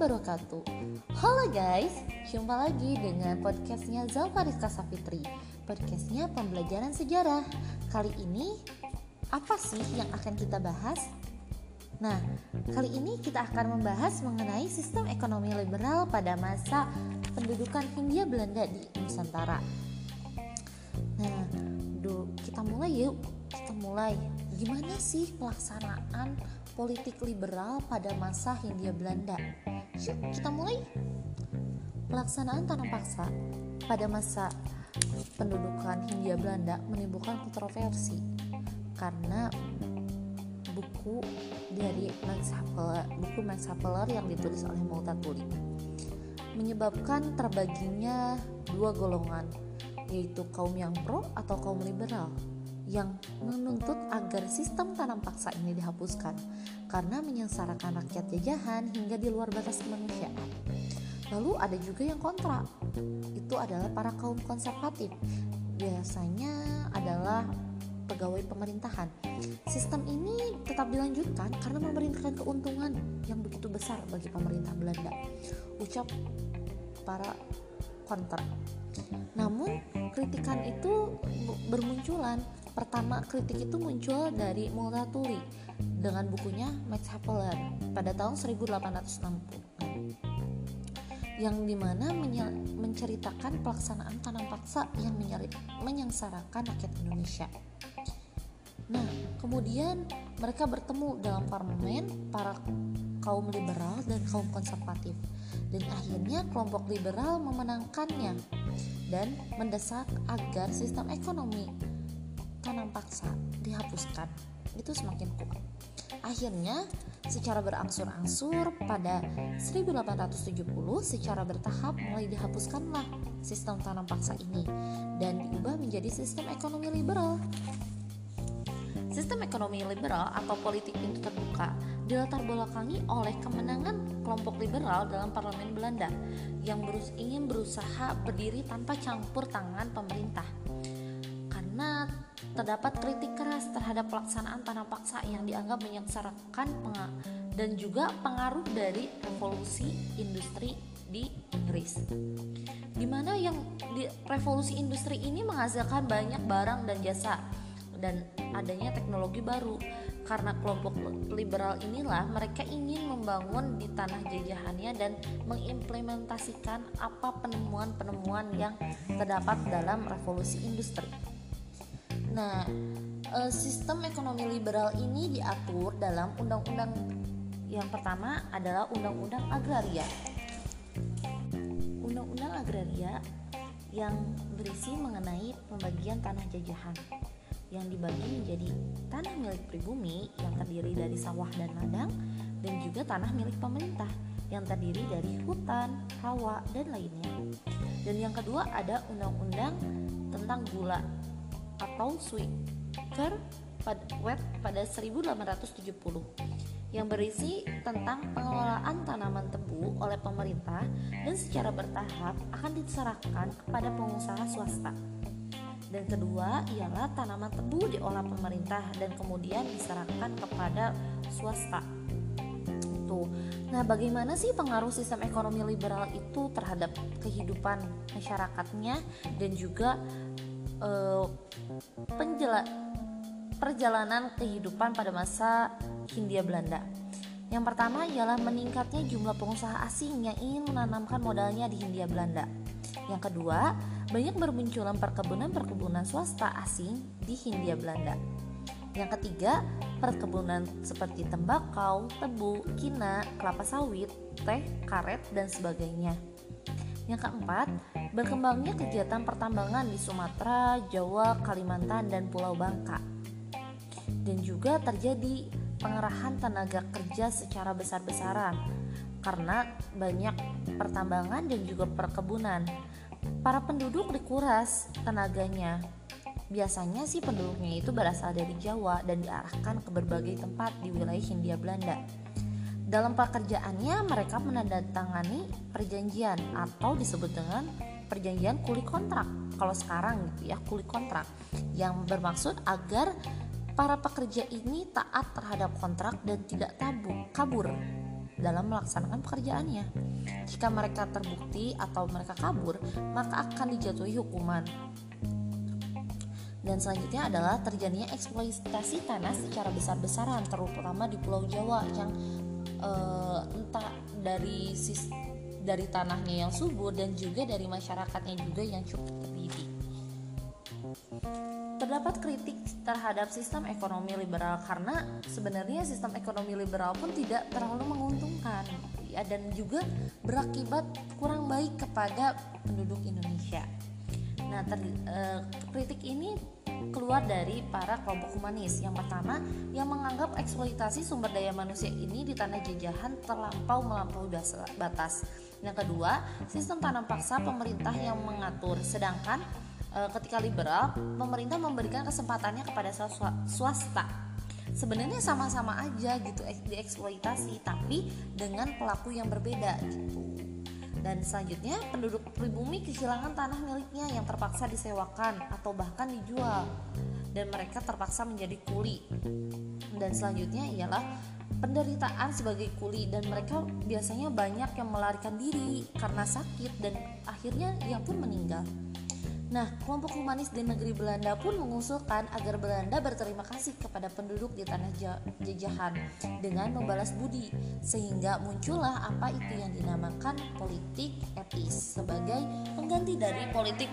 wabarakatuh. Halo guys, jumpa lagi dengan podcastnya Zalfa Rizka Safitri Podcastnya pembelajaran sejarah. Kali ini, apa sih yang akan kita bahas? Nah, kali ini kita akan membahas mengenai sistem ekonomi liberal pada masa pendudukan Hindia Belanda di Nusantara. Nah, kita mulai yuk. Kita mulai. Gimana sih pelaksanaan politik liberal pada masa Hindia Belanda. Yuk kita mulai. Pelaksanaan tanam paksa pada masa pendudukan Hindia Belanda menimbulkan kontroversi karena buku dari Max Havelaar, buku Max Havelaar yang ditulis oleh Multatuli menyebabkan terbaginya dua golongan yaitu kaum yang pro atau kaum liberal yang menuntut agar sistem tanam paksa ini dihapuskan karena menyengsarakan rakyat jajahan hingga di luar batas kemanusiaan. Lalu ada juga yang kontra, itu adalah para kaum konservatif. Biasanya adalah pegawai pemerintahan. Sistem ini tetap dilanjutkan karena memberikan keuntungan yang begitu besar bagi pemerintah Belanda. Ucap para kontra. Namun kritikan itu bermunculan Pertama, kritik itu muncul dari Multatuli dengan bukunya Max Havelaar pada tahun 1860 yang di mana menceritakan pelaksanaan tanam paksa yang menyengsarakan rakyat Indonesia. Nah, kemudian mereka bertemu dalam parlemen para kaum liberal dan kaum konservatif dan akhirnya kelompok liberal memenangkannya dan mendesak agar sistem ekonomi tanam paksa dihapuskan itu semakin kuat akhirnya secara berangsur-angsur pada 1870 secara bertahap mulai dihapuskanlah sistem tanam paksa ini dan diubah menjadi sistem ekonomi liberal Sistem ekonomi liberal atau politik pintu terbuka dilatar belakangi oleh kemenangan kelompok liberal dalam parlemen Belanda yang berus ingin berusaha berdiri tanpa campur tangan pemerintah. Karena terdapat kritik keras terhadap pelaksanaan tanam paksa yang dianggap menyengsarakan dan juga pengaruh dari revolusi industri di Inggris. Di mana yang di revolusi industri ini menghasilkan banyak barang dan jasa dan adanya teknologi baru. Karena kelompok liberal inilah mereka ingin membangun di tanah jajahannya dan mengimplementasikan apa penemuan-penemuan yang terdapat dalam revolusi industri. Nah, eh, sistem ekonomi liberal ini diatur dalam undang-undang yang pertama adalah undang-undang agraria. Undang-undang agraria yang berisi mengenai pembagian tanah jajahan yang dibagi menjadi tanah milik pribumi yang terdiri dari sawah dan ladang dan juga tanah milik pemerintah yang terdiri dari hutan, rawa, dan lainnya. Dan yang kedua ada undang-undang tentang gula atau Swicker Wet pada 1870 yang berisi tentang pengelolaan tanaman tebu oleh pemerintah dan secara bertahap akan diserahkan kepada pengusaha swasta. Dan kedua ialah tanaman tebu diolah pemerintah dan kemudian diserahkan kepada swasta. Tuh. Nah, bagaimana sih pengaruh sistem ekonomi liberal itu terhadap kehidupan masyarakatnya dan juga uh, penjela perjalanan kehidupan pada masa Hindia Belanda. Yang pertama ialah meningkatnya jumlah pengusaha asing yang ingin menanamkan modalnya di Hindia Belanda. Yang kedua, banyak bermunculan perkebunan-perkebunan swasta asing di Hindia Belanda. Yang ketiga, perkebunan seperti tembakau, tebu, kina, kelapa sawit, teh, karet, dan sebagainya. Yang keempat, berkembangnya kegiatan pertambangan di Sumatera, Jawa, Kalimantan, dan Pulau Bangka. Dan juga terjadi pengerahan tenaga kerja secara besar-besaran karena banyak pertambangan dan juga perkebunan. Para penduduk dikuras tenaganya. Biasanya sih penduduknya itu berasal dari Jawa dan diarahkan ke berbagai tempat di wilayah Hindia Belanda. Dalam pekerjaannya mereka menandatangani perjanjian atau disebut dengan perjanjian kuli kontrak. Kalau sekarang gitu ya, kuli kontrak yang bermaksud agar para pekerja ini taat terhadap kontrak dan tidak tabu, kabur. dalam melaksanakan pekerjaannya. Jika mereka terbukti atau mereka kabur, maka akan dijatuhi hukuman. Dan selanjutnya adalah terjadinya eksploitasi tanah secara besar-besaran, terutama di Pulau Jawa yang uh, entah dari sis dari tanahnya yang subur dan juga dari masyarakatnya juga yang cukup terdidik. Terdapat kritik terhadap sistem ekonomi liberal karena sebenarnya sistem ekonomi liberal pun tidak terlalu menguntungkan ya dan juga berakibat kurang baik kepada penduduk Indonesia. Nah, ter, uh, kritik ini keluar dari para kelompok humanis. Yang pertama, yang menganggap eksploitasi sumber daya manusia ini di tanah jajahan terlampau melampaui batas. Yang kedua, sistem tanam paksa pemerintah yang mengatur, sedangkan e, ketika liberal, pemerintah memberikan kesempatannya kepada swasta. Sebenarnya sama-sama aja gitu dieksploitasi, tapi dengan pelaku yang berbeda gitu. Dan selanjutnya, penduduk pribumi kehilangan tanah miliknya yang terpaksa disewakan atau bahkan dijual dan mereka terpaksa menjadi kuli. Dan selanjutnya ialah penderitaan sebagai kuli dan mereka biasanya banyak yang melarikan diri karena sakit dan akhirnya ia pun meninggal. Nah, kelompok humanis di negeri Belanda pun mengusulkan agar Belanda berterima kasih kepada penduduk di tanah jajahan dengan membalas budi, sehingga muncullah apa itu yang dinamakan politik etis sebagai pengganti dari politik